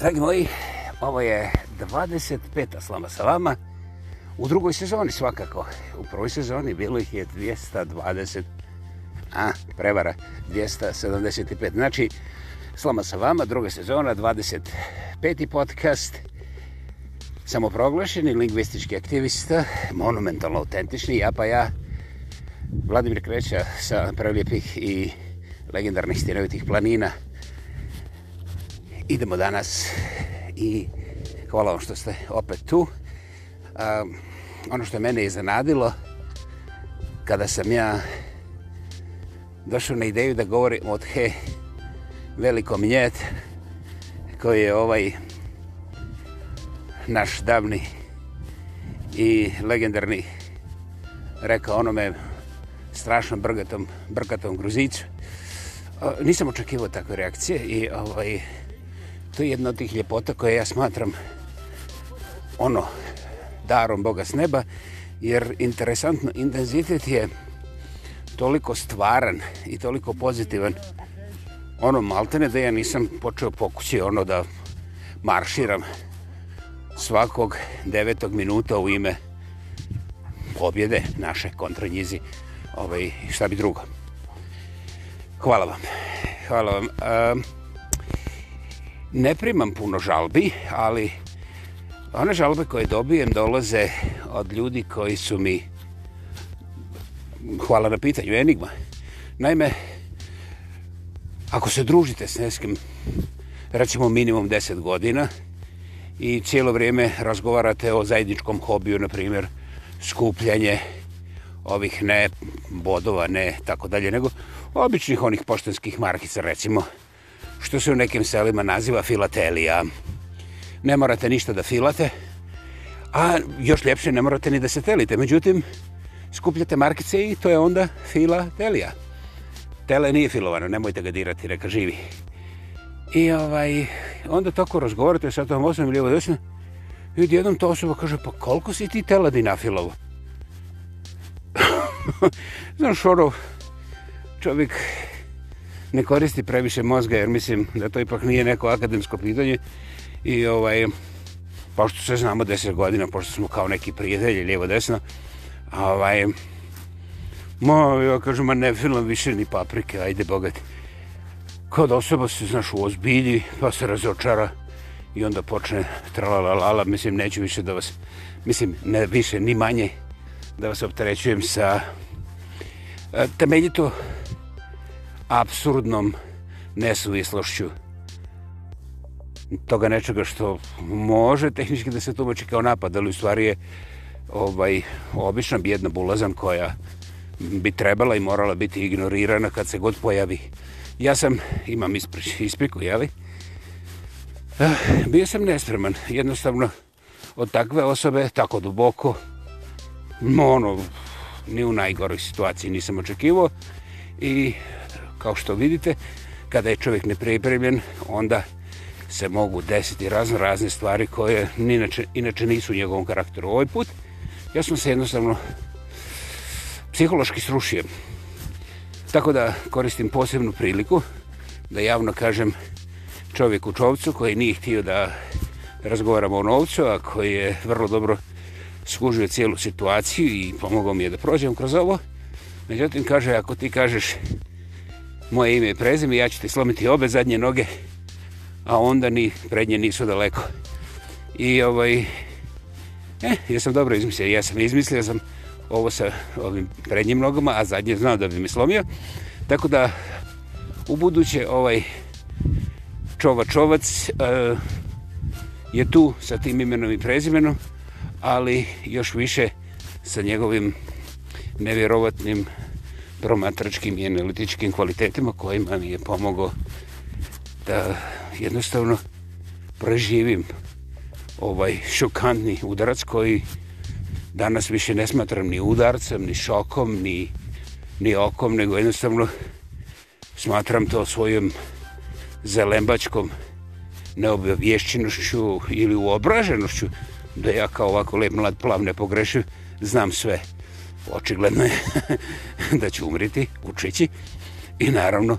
Dragi moji, ovo je 25. slama sa vama. U drugoj sezoni svakako. U prvoj sezoni bilo ih je 220... A, prevara, 275. Znači, slama sa vama, druga sezona, 25. podcast. Samoproglašeni lingvistički aktivista, monumentalno autentični, ja pa ja, Vladimir Kreća sa prelijepih i legendarnih stinovitih planina idemo danas i hvala vam što ste opet tu. Um, ono što je mene iznenadilo, kada sam ja došao na ideju da govorim o tke velikom njet, koji je ovaj naš davni i legendarni rekao onome strašno brgatom, brgatom gruzicu. Nisam očekivao takve reakcije i ovaj, to je jedna od tih ljepota koje ja smatram ono darom Boga s neba, jer interesantno, intenzitet je toliko stvaran i toliko pozitivan. Ono maltene da ja nisam počeo pokući ono da marširam svakog devetog minuta u ime pobjede naše kontra njizi. Ovaj, šta bi drugo? Hvala vam. Hvala vam. Um, ne primam puno žalbi, ali one žalbe koje dobijem dolaze od ljudi koji su mi hvala na pitanju, enigma. Naime, ako se družite s neskim, recimo minimum 10 godina i cijelo vrijeme razgovarate o zajedničkom hobiju, na primjer, skupljanje ovih ne bodova, ne tako dalje, nego običnih onih poštanskih markica, recimo, što se u nekim selima naziva filatelija. Ne morate ništa da filate, a još ljepše ne morate ni da se telite. Međutim, skupljate markice i to je onda filatelija. Tele nije filovano, nemojte ga dirati, reka živi. I ovaj, onda tako razgovarate sa tom osnovim ili ovo i odjednom ta osoba kaže, pa koliko si ti tela dinafilovo? Znaš, ono, čovjek ne koristi previše mozga, jer mislim da to ipak nije neko akademsko pitanje. I ovaj, pošto se znamo deset godina, pošto smo kao neki prijatelji, lijevo desno, ovaj, mo, ja kažem, ma ne filam više ni paprike, ajde bogati. Kod osoba se, znaš, uozbilji, pa se razočara i onda počne tralala lala, mislim, neću više da vas, mislim, ne više, ni manje, da vas opterećujem sa temeljito absurdnom nesuvislošću toga nečega što može tehnički da se tumači kao napad, ali u stvari je ovaj, obična bijedna bulazan koja bi trebala i morala biti ignorirana kad se god pojavi. Ja sam, imam ispri, ispriku, jeli? Eh, bio sam nespreman, jednostavno od takve osobe, tako duboko, ono, ni u najgoroj situaciji nisam očekivao i kao što vidite, kada je čovjek nepripremljen, onda se mogu desiti razne razne stvari koje inače, inače nisu u njegovom karakteru. Ovoj put, ja sam se jednostavno psihološki srušio. Tako da koristim posebnu priliku da javno kažem čovjeku čovcu koji nije htio da razgovaramo o novcu, a koji je vrlo dobro skužio cijelu situaciju i pomogao mi je da prođem kroz ovo. Međutim, kaže, ako ti kažeš moje ime i prezime, ja ću ti slomiti obe zadnje noge, a onda ni prednje nisu daleko. I ovaj, e, eh, ja sam dobro izmislio, ja sam izmislio sam ovo sa ovim prednjim nogama, a zadnje znao da bi mi slomio. Tako da, u buduće ovaj čova čovac e, eh, je tu sa tim imenom i prezimenom, ali još više sa njegovim nevjerovatnim promatračkim i analitičkim kvalitetima kojima mi je pomogao da jednostavno preživim ovaj šokantni udarac koji danas više ne smatram ni udarcem, ni šokom, ni, ni okom, nego jednostavno smatram to svojom zelembačkom neobješćenošću ili uobraženošću da ja kao ovako lep mlad plav ne pogrešim, znam sve očigledno je da ću umriti učići i naravno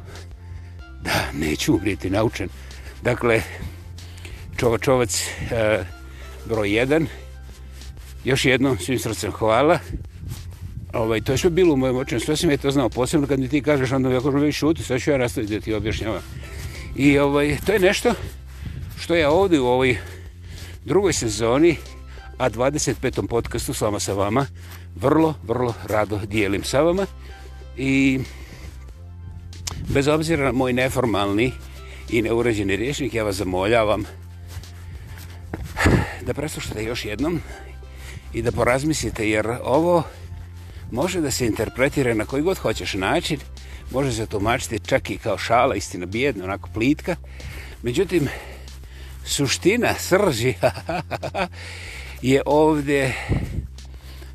da neću umriti naučen. Dakle, čovačovac e, broj 1, još jedno, svim srcem hvala. Ovaj, to je sve bilo u mojem očinu, sve sam je to znao, posebno kad mi ti kažeš, onda ja kažem, šuti, sve ću ja rastaviti da ti objašnjavam. I ovaj, to je nešto što ja ovdje u ovoj drugoj sezoni, a 25. podcastu, slama sa vama, vrlo, vrlo rado dijelim sa vama i bez obzira na moj neformalni i neuređeni rječnik, ja vas zamoljavam da preslušate još jednom i da porazmislite, jer ovo može da se interpretira na koji god hoćeš način, može se tumačiti čak i kao šala, istina bijedna, onako plitka, međutim, suština srži je ovdje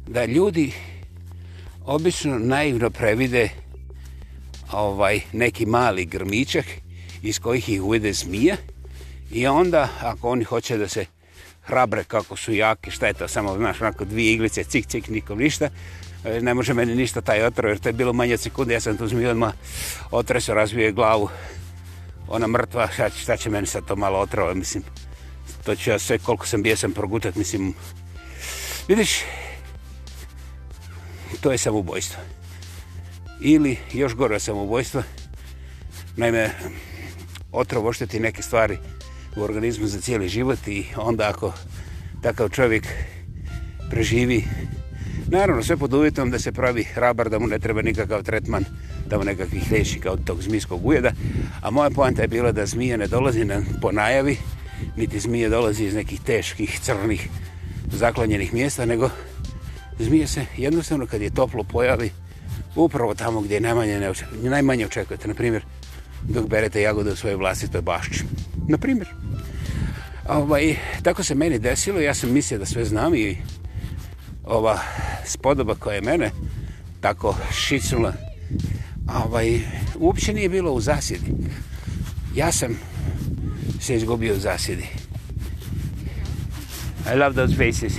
da ljudi obično naivno previde ovaj neki mali grmičak iz kojih ih uvede zmija i onda ako oni hoće da se hrabre kako su jaki, šta je to, samo znaš, onako dvije iglice, cik, cik, nikom ništa, e, ne može meni ništa taj otrov, jer to je bilo manje sekunde, ja sam tu zmiju odmah otreso, razvio je glavu, ona mrtva, šta će, šta će meni sad to malo otrova, mislim, to ću ja sve koliko sam bijesan progutat, mislim, vidiš, to je samoubojstvo. Ili još gore samoubojstvo, naime, otrov ošteti neke stvari u organizmu za cijeli život i onda ako takav čovjek preživi, naravno sve pod uvjetom da se pravi hrabar, da mu ne treba nikakav tretman, da mu nekakvih lječnika od tog zmijskog ujeda, a moja poanta je bila da zmija ne dolazi na po najavi, niti zmija dolazi iz nekih teških, crnih, zaklonjenih mjesta, nego zmije se jednostavno kad je toplo pojavi upravo tamo gdje najmanje, ne očekujete, najmanje očekujete, na primjer, dok berete jagode u svojoj vlastitoj bašči. Na primjer. Ovaj, tako se meni desilo, ja sam mislio da sve znam i ova spodoba koja je mene tako šicnula, ovaj, uopće nije bilo u zasjedi. Ja sam se izgubio u zasjedi. I love those faces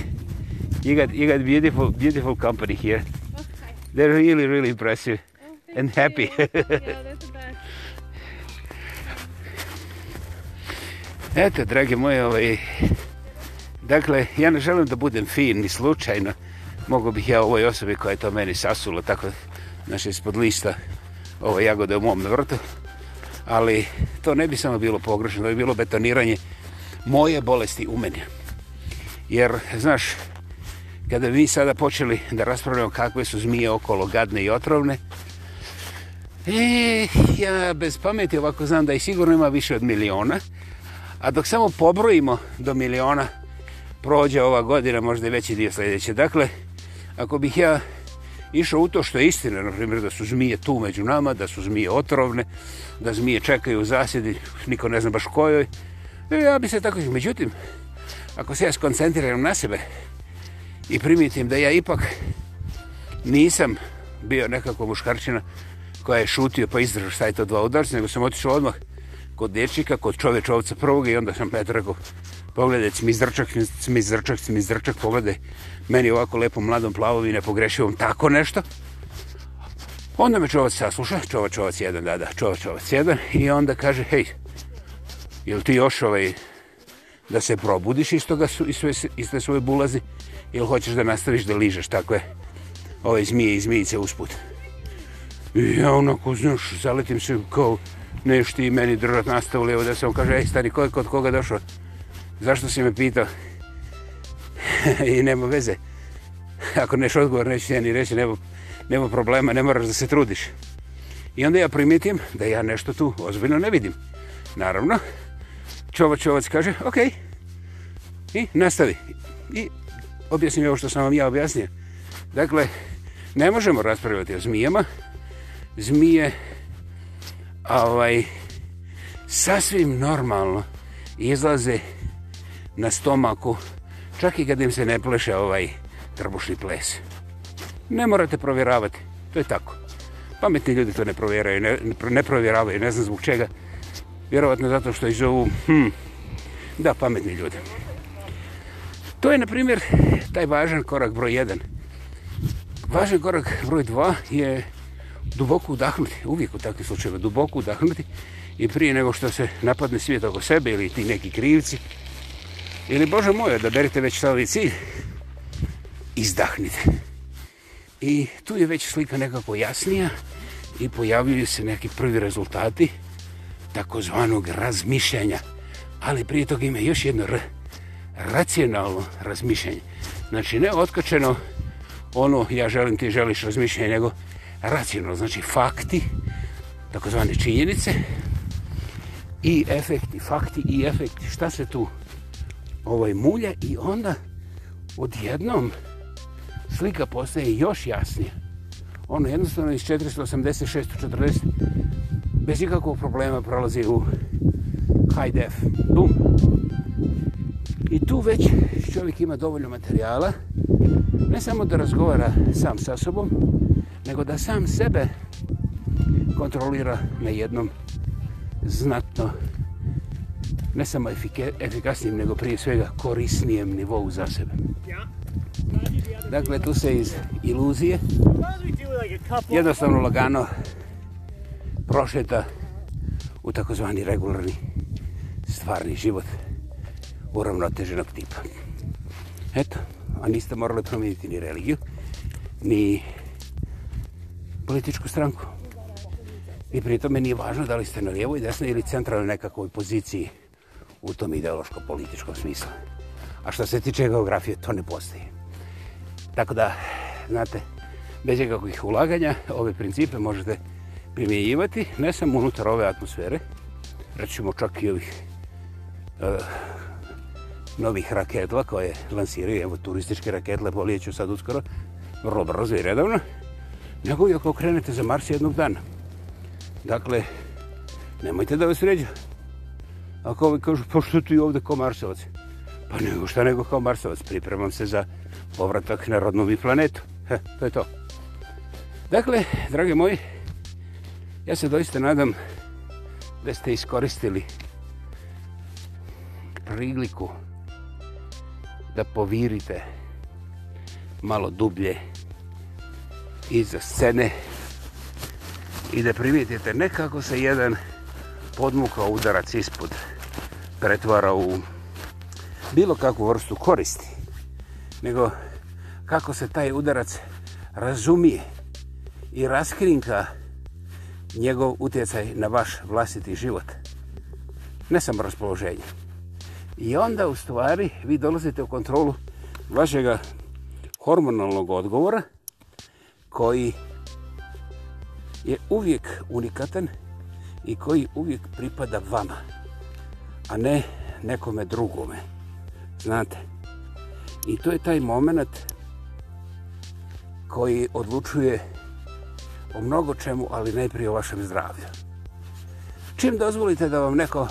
you got you got beautiful beautiful company here. Okay. They're really really impressive oh, and happy. oh, yeah, Eto, dragi moji, ovaj, dakle, ja ne želim da budem fin ni slučajno. Mogu bih ja ovoj osobi koja je to meni sasula, tako, znači, ispod lista ove jagode u mom vrtu. Ali to ne bi samo bilo pogrešno, to bi bilo betoniranje moje bolesti u meni. Jer, znaš, kada vi sada počeli da raspravljamo kakve su zmije okolo gadne i otrovne, eh, ja bez pameti ovako znam da i sigurno ima više od miliona, a dok samo pobrojimo do miliona, prođe ova godina, možda i veći dio sljedeće. Dakle, ako bih ja išao u to što je istina, na primjer da su zmije tu među nama, da su zmije otrovne, da zmije čekaju u zasjedi, niko ne zna baš kojoj, e, ja bi se tako... Međutim, ako se ja skoncentriram na sebe, i primitim da ja ipak nisam bio nekako muškarčina koja je šutio pa izdražao šta je to dva udarca, nego sam otišao odmah kod dječnika, kod čoveč ovca prvog i onda sam Petra rekao, pogledaj, cmi zrčak, cmi zrčak, cmi zrčak, pogledaj, meni ovako lepo mladom plavom i nepogrešivom tako nešto. Onda me čovac sasluša, čovac, čovac jedan, da, da, čovac, čovac jedan, i onda kaže, hej, jel ti još ovaj, da se probudiš iz toga, iz, iz, iz te svoje bulazi? ili hoćeš da nastaviš da ližeš takve ove zmije i zmijice usput. I ja onako, znaš, zaletim se kao nešto i meni držat nastavili, evo da sam kaže, ej stani, ko je kod koga došao? Zašto si me pitao? I nema veze. Ako neš odgovor, neću ja ni reći, nema, nema problema, ne moraš da se trudiš. I onda ja primitim da ja nešto tu ozbiljno ne vidim. Naravno, čovac čovac kaže, okej, okay. i nastavi. I objasnim ovo što sam vam ja objasnio. Dakle, ne možemo raspravljati o zmijama. Zmije ovaj, sasvim normalno izlaze na stomaku, čak i kad im se ne pleše ovaj trbušni ples. Ne morate provjeravati, to je tako. Pametni ljudi to ne provjeraju, ne, ne provjeravaju, ne znam zbog čega. Vjerovatno zato što ih zovu, hm, da, pametni ljudi. To je, na primjer, taj važan korak broj 1. Važan korak broj 2 je duboko udahnuti, uvijek u takvim slučajima, duboko udahnuti i prije nego što se napadne svijet oko sebe ili ti neki krivci, ili, Bože moj, da berite već sad ovaj cilj, izdahnite. I tu je već slika nekako jasnija i pojavljuju se neki prvi rezultati takozvanog razmišljanja. Ali prije toga ima još jedno R racionalno razmišljenje. Znači, ne otkačeno ono ja želim, ti želiš razmišljenje, nego racionalno, znači fakti, takozvane činjenice i efekti, fakti i efekti, šta se tu ovaj mulja i onda odjednom slika postaje još jasnija. Ono jednostavno iz 486 40 bez ikakvog problema prolazi u high def. Bum! I tu već čovjek ima dovoljno materijala, ne samo da razgovara sam sa sobom, nego da sam sebe kontrolira na jednom znatno, ne samo efikasnijem, nego prije svega korisnijem nivou za sebe. Dakle, tu se iz iluzije jednostavno lagano prošeta u takozvani regularni stvarni život uravnoteženog tipa. Eto, a niste morali promijeniti ni religiju, ni političku stranku. I pri tome nije važno da li ste na lijevoj, desnoj ili centralnoj nekakvoj poziciji u tom ideološko-političkom smislu. A što se tiče geografije, to ne postoji. Tako da, znate, bez nekakvih ulaganja, ove principe možete primjenjivati, ne samo unutar ove atmosfere, recimo čak i ovih uh, novih raketla koje lansiraju, evo turističke raketle, bolije ću sad uskoro, vrlo brzo i redovno, nego i ako krenete za Mars jednog dana. Dakle, nemojte da vas ređa. Ako ovi kažu, pa što tu i ovde kao Marsovac? Pa nego šta nego kao Marsovac, pripremam se za povratak na rodnu mi planetu. He, to je to. Dakle, drage moji, ja se doista nadam da ste iskoristili priliku da povirite malo dublje iza scene i da primijetite nekako se jedan podmukao udarac ispod pretvara u bilo kakvu vrstu koristi, nego kako se taj udarac razumije i raskrinka njegov utjecaj na vaš vlastiti život, ne samo raspoloženje. I onda u stvari vi dolazite u kontrolu vašega hormonalnog odgovora koji je uvijek unikatan i koji uvijek pripada vama, a ne nekome drugome. Znate, i to je taj moment koji odlučuje o mnogo čemu, ali najprije o vašem zdravlju. Čim dozvolite da vam neko,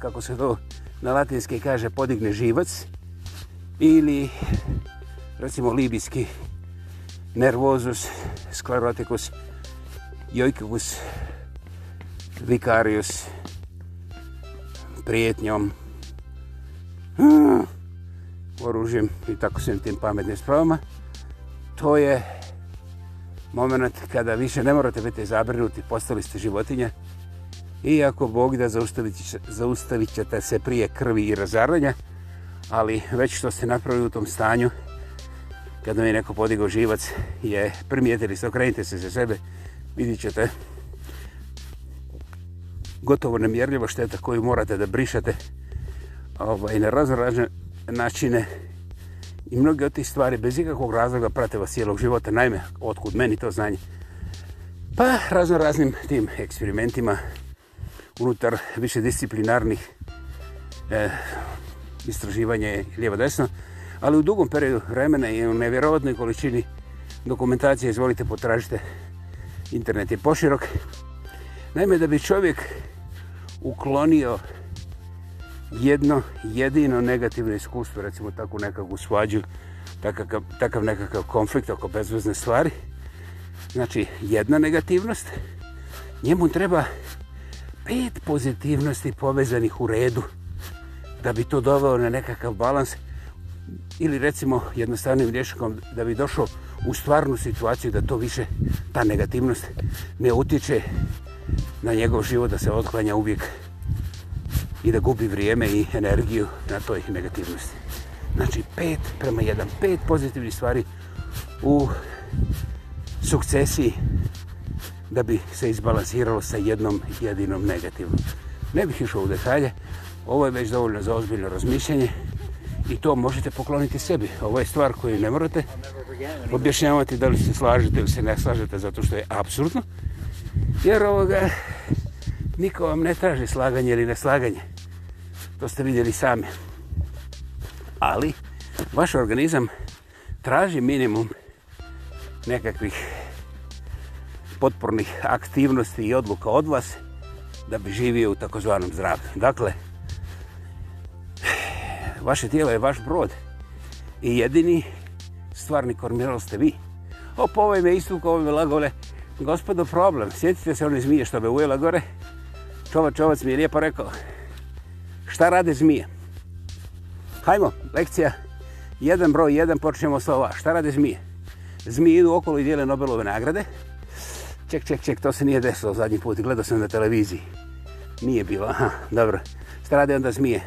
kako se to na latinske kaže podigne živac ili recimo libijski nervozus sklerotikus jojkikus vikarius prijetnjom hm, oružjem i tako svim tim pametnim spravama to je moment kada više ne morate biti zabrinuti postali ste životinje I ako Bog da zaustavit, će, zaustavit ćete se prije krvi i razaranja, ali već što ste napravili u tom stanju, kada mi neko podigao živac, je primijetili se, okrenite se za sebe, vidit ćete gotovo nemjerljivo šteta koju morate da brišate ovaj, na razražne načine i mnoge od tih stvari bez ikakvog razloga prate vas cijelog života, najme otkud meni to znanje. Pa razno raznim tim eksperimentima, unutar više disciplinarnih e, eh, istraživanja lijeva-desna, ali u dugom periodu vremena i u nevjerovatnoj količini dokumentacije, izvolite, potražite, internet je poširok. Naime, da bi čovjek uklonio jedno jedino negativno iskustvo, recimo takvu nekakvu svađu, takav, takav nekakav konflikt oko bezvezne stvari, znači jedna negativnost, njemu treba pet pozitivnosti povezanih u redu da bi to doveo na nekakav balans ili recimo jednostavnim rješikom da bi došao u stvarnu situaciju da to više ta negativnost ne utiče na njegov život da se otklanja uvijek i da gubi vrijeme i energiju na toj negativnosti. Znači pet prema jedan, pet pozitivnih stvari u sukcesiji da bi se izbalansiralo sa jednom jedinom negativom. Ne bih išao u detalje, ovo je već dovoljno za ozbiljno razmišljanje i to možete pokloniti sebi. Ovo je stvar koju ne morate objašnjavati da li se slažete ili se ne slažete zato što je absurdno. Jer ovoga niko vam ne traži slaganje ili neslaganje. To ste vidjeli sami. Ali vaš organizam traži minimum nekakvih potpornih aktivnosti i odluka od vas da bi živio u takozvanom zdravlju. Dakle, vaše tijelo je vaš brod i jedini stvarni kormiral ste vi. Op, ovo je me istuk, ovo me lagole. Gospodo, problem, sjetite se one zmije što me ujela gore. Čovac, čovac mi je lijepo rekao, šta rade zmije? Hajmo, lekcija, jedan broj, jedan, počnemo s ova. Šta rade zmije? Zmije idu okolo i dijele Nobelove nagrade, ček, ček, ček, to se nije desilo zadnji put, gledao sam na televiziji. Nije bilo, aha, dobro. Strade onda zmije.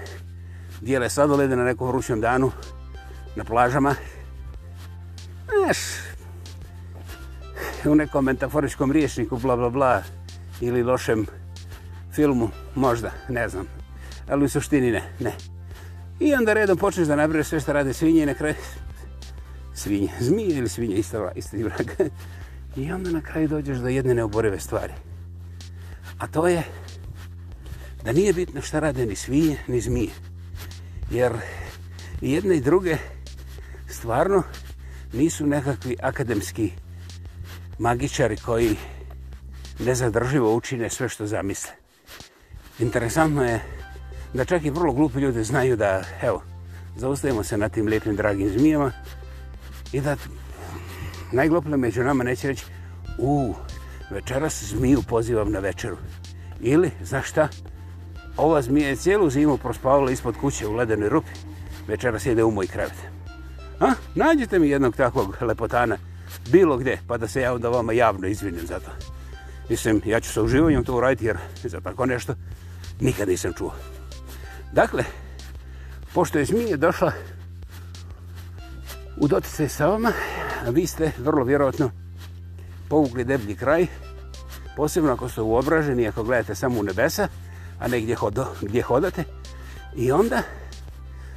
Dijele sladolede na nekom vrućnom danu, na plažama. Znaš, u nekom metaforičkom riječniku, bla, bla, bla, ili lošem filmu, možda, ne znam. Ali u suštini ne, ne. I onda redom počneš da nabriješ sve što rade svinje i na kraju... Svinje, zmije ili svinje, isto, isto i vraga. I onda na kraju dođeš do jedne neoborive stvari. A to je da nije bitno šta rade ni svinje, ni zmije. Jer jedne i druge stvarno nisu nekakvi akademski magičari koji nezadrživo učine sve što zamisle. Interesantno je da čak i vrlo glupi ljudi znaju da, evo, zaustavimo se na tim lijepim dragim zmijama i da najgloplje među nama neće reći u večeras zmiju pozivam na večeru. Ili, za šta? Ova zmija je cijelu zimu prospavila ispod kuće u ledenoj rupi. Večeras jede u moj krevet. A, nađite mi jednog takvog lepotana bilo gdje, pa da se ja onda vama javno izvinim za to. Mislim, ja ću sa uživanjem to uraditi jer za tako nešto nikad nisam čuo. Dakle, pošto je zmija došla u doticaj sa vama, vi ste vrlo vjerojatno povukli deblji kraj, posebno ako ste uobraženi, ako gledate samo u nebesa, a ne gdje, hodo, gdje hodate. I onda,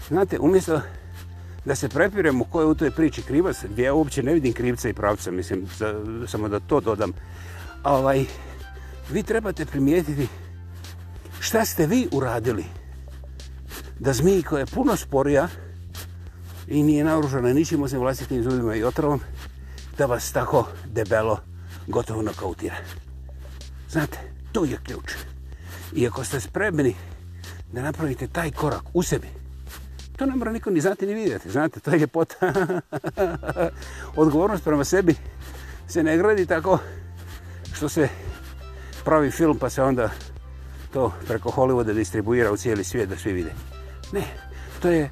znate, umjesto da se prepiremo ko je u toj priči krivac, gdje ja uopće ne vidim krivca i pravca, mislim, za, samo da to dodam, ovaj, vi trebate primijetiti šta ste vi uradili da zmiji koja je puno sporija, i nije naružena ničim osim vlastitim zubima i otrovom da vas tako debelo gotovo nokautira. Znate, to je ključ. I ako ste spremni da napravite taj korak u sebi, to ne mora niko ni znati ni vidjeti. Znate, to je ljepota. Odgovornost prema sebi se ne gradi tako što se pravi film pa se onda to preko Hollywooda distribuira u cijeli svijet da svi vide. Ne, to je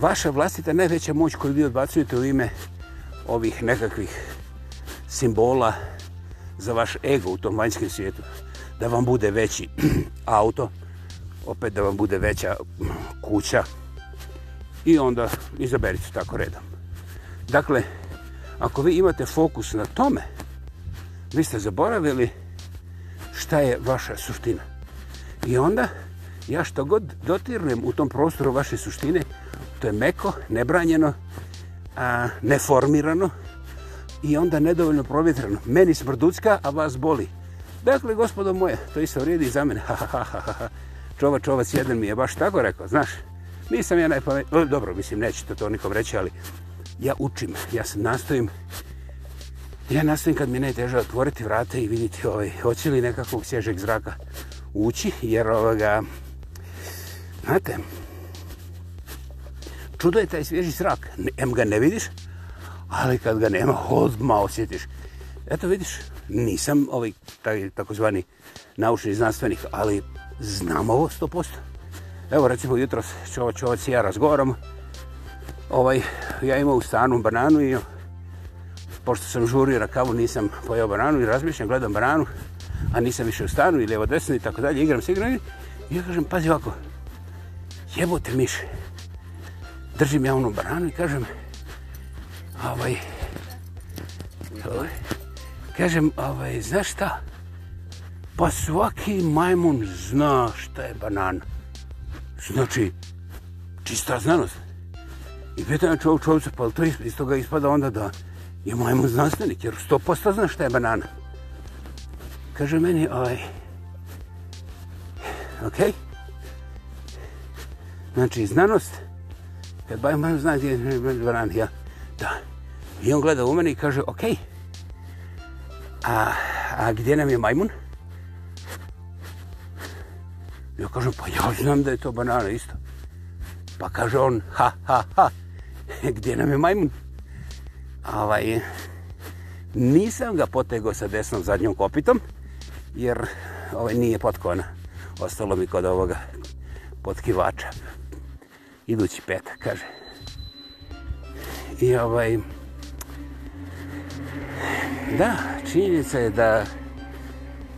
vaša vlastita najveća moć koju vi odbacujete u ime ovih nekakvih simbola za vaš ego u tom vanjskim svijetu, da vam bude veći auto, opet da vam bude veća kuća i onda izaberite tako redom. Dakle, ako vi imate fokus na tome, vi ste zaboravili šta je vaša suština. I onda, ja što god dotirnem u tom prostoru vaše suštine, To je meko, nebranjeno, a, neformirano i onda nedovoljno provjetreno. Meni smrducka, a vas boli. Dakle, gospodo moje, to isto vrijedi i za mene. čova, čovac jedan mi je baš tako rekao, znaš. Nisam ja najpametniji, dobro, mislim, nećete to nikom reći, ali ja učim, ja se nastojim. Ja nastojim kad mi najteže otvoriti vrate i vidjeti ovaj, hoće li nekakvog sježeg zraka ući, jer ovoga, znate, čudo je taj svježi srak. Em ga ne vidiš, ali kad ga nema, odma osjetiš. Eto vidiš, nisam ovaj taj takozvani naučni znanstvenik, ali znam ovo sto posto. Evo recimo jutro čovac, čovac i ja razgovaram. Ovaj, ja imao u stanu bananu i pošto sam žurio na kavu, nisam pojao bananu i razmišljam, gledam bananu, a nisam više u stanu i lijevo desno i tako dalje, igram se igram i ja kažem, pazi ovako, jebote miše, držim ja onu baranu i kažem ovaj kažem ovaj znaš šta pa svaki majmun zna šta je banana znači čista znanost i pitan je čovjek čovjek pa to iz, iz toga ispada onda da je majmun znanstvenik jer 100% zna šta je banana kaže meni ovaj okej okay? znači znanost Jer ba imam zna gdje je dvoran, ja. Da. I on gleda u mene i kaže, ok, a, a gdje nam je majmun? Ja kažem, pa ja znam da je to banana isto. Pa kaže on, ha, ha, ha, gdje nam je majmun? Ovaj, nisam ga potego sa desnom zadnjom kopitom, jer ovaj nije potkona. Ostalo mi kod ovoga potkivača idući petak, kaže. I ovaj... Da, činjenica je da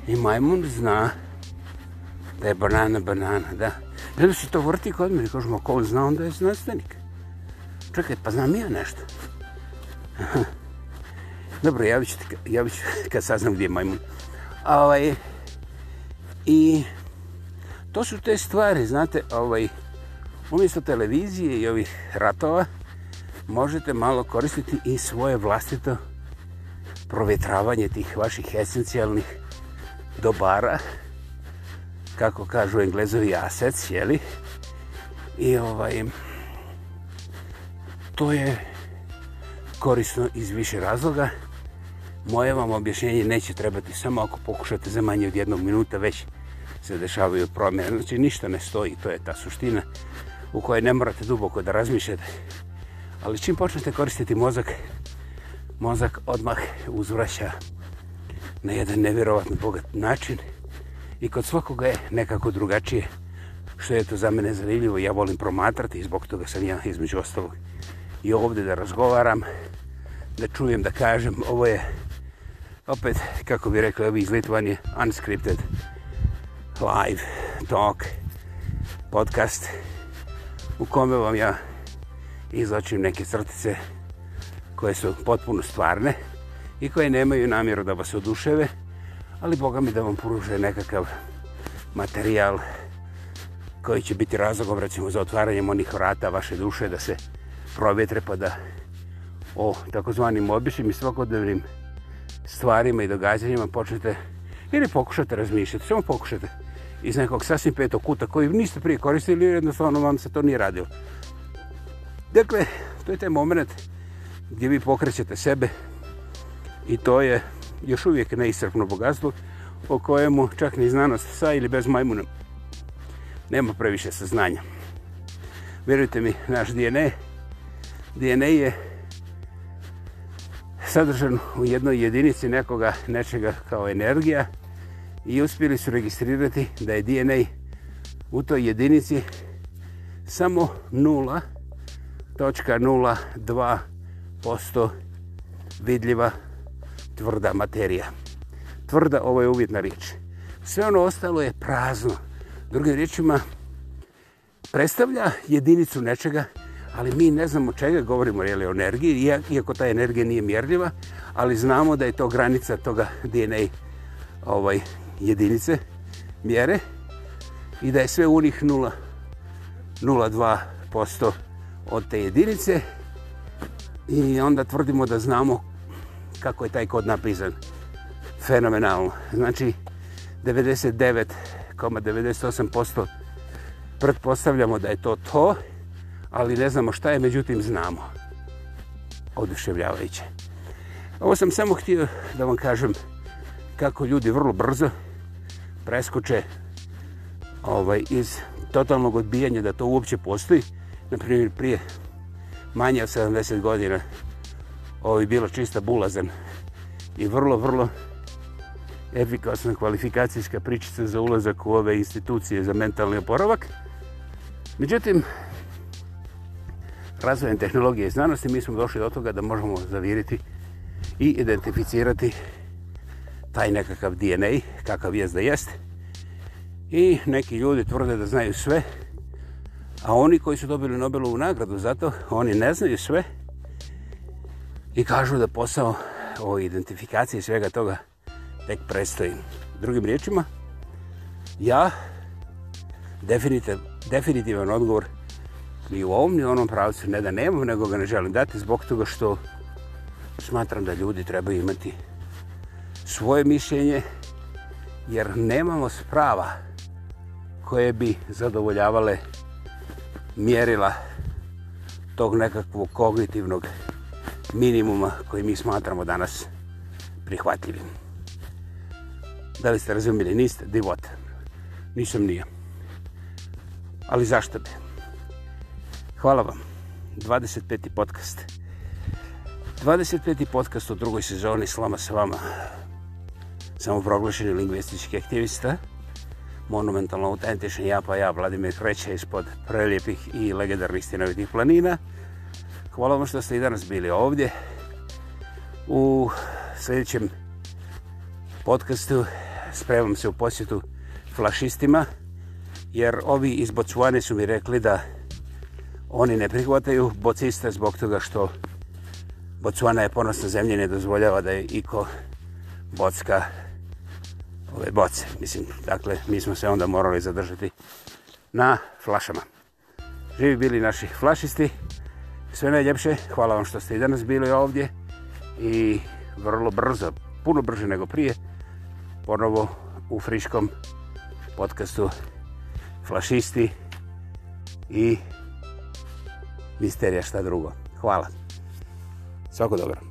i majmun zna da je banana, banana, da. I onda se to vrti kod mene, kažemo, ako on zna, onda je znanstvenik. Čekaj, pa znam ja nešto. Dobro, javit ću, te, javit ću kad saznam gdje je majmun. Ovaj, I to su te stvari, znate, ovaj, umjesto televizije i ovih ratova možete malo koristiti i svoje vlastito provjetravanje tih vaših esencijalnih dobara kako kažu englezovi asec, jeli? I ovaj, to je korisno iz više razloga. Moje vam objašnjenje neće trebati samo ako pokušate za manje od jednog minuta već se dešavaju promjene. Znači ništa ne stoji, to je ta suština u kojoj ne morate duboko da razmišljate. Ali čim počnete koristiti mozak, mozak odmah uzvraća na jedan nevjerovatno bogat način i kod svakoga je nekako drugačije. Što je to za mene zanimljivo, ja volim promatrati i zbog toga sam ja između ostalog i ovdje da razgovaram, da čujem, da kažem, ovo je opet, kako bi rekli ovi iz Litvanije, unscripted, live, talk, podcast, podcast, u kome vam ja izlačim neke crtice koje su potpuno stvarne i koje nemaju namjeru da vas oduševe, ali Boga mi da vam pruže nekakav materijal koji će biti razlogom recimo za otvaranjem onih vrata vaše duše da se provjetre pa da o takozvanim običnim i svakodnevnim stvarima i događanjima počnete ili pokušate razmišljati, samo pokušate iz nekog sasvim petog kuta koji niste prije koristili jer jednostavno vam se to nije radilo. Dakle, to je taj moment gdje vi pokrećete sebe i to je još uvijek neistrpno bogatstvo o kojemu čak ni znanost sa ili bez majmuna nema previše saznanja. Vjerujte mi, naš DNA, DNA je sadržan u jednoj jedinici nekoga, nečega kao energija, i uspjeli su registrirati da je DNA u toj jedinici samo 0.02% vidljiva tvrda materija. Tvrda, ovo je uvjetna riječ. Sve ono ostalo je prazno. Drugim riječima, predstavlja jedinicu nečega, ali mi ne znamo čega, govorimo je li o energiji, iako ta energija nije mjerljiva, ali znamo da je to granica toga DNA ovaj, jedinice mjere i da je sve unih 0,02% od te jedinice i onda tvrdimo da znamo kako je taj kod napisan. Fenomenalno. Znači 99,98% pretpostavljamo da je to to, ali ne znamo šta je, međutim znamo. Oduševljavajuće. Ovo sam samo htio da vam kažem kako ljudi vrlo brzo preskoče ovaj, iz totalnog odbijanja da to uopće postoji. Naprimjer, prije manje od 70 godina ovo je bilo čista bulazan i vrlo, vrlo efikasna kvalifikacijska pričica za ulazak u ove institucije za mentalni oporavak. Međutim, razvojem tehnologije i znanosti mi smo došli do toga da možemo zaviriti i identificirati taj nekakav DNA, kakav jest da jeste. I neki ljudi tvrde da znaju sve, a oni koji su dobili Nobelovu nagradu za to, oni ne znaju sve i kažu da posao o identifikaciji svega toga tek prestoji. Drugim riječima, ja definitiv, definitivan odgovor ni u ovom ni u onom pravcu ne da nemam, nego ga ne želim dati zbog toga što smatram da ljudi trebaju imati svoje mišljenje, jer nemamo sprava koje bi zadovoljavale mjerila tog nekakvog kognitivnog minimuma koji mi smatramo danas prihvatljivim. Da li ste razumili? Niste, divot. Nisam nije. Ali zašto bi? Hvala vam. 25. podcast. 25. podcast u drugoj sezoni Slama sa vama samoproglašeni lingvistički aktivista, monumentalno autentičan ja pa ja, Vladimir Kreće, ispod prelijepih i legendarnih stinovitih planina. Hvala vam što ste i danas bili ovdje. U sljedećem podcastu spremam se u posjetu flašistima, jer ovi iz Bocuane su mi rekli da oni ne prihvataju bociste zbog toga što Bocuana je ponosna zemlja i ne dozvoljava da je iko bocka ove boce. Mislim, dakle, mi smo se onda morali zadržati na flašama. Živi bili naši flašisti. Sve najljepše. Hvala vam što ste i danas bili ovdje. I vrlo brzo, puno brže nego prije, ponovo u friškom podcastu Flašisti i Misterija šta drugo. Hvala. Svako dobro.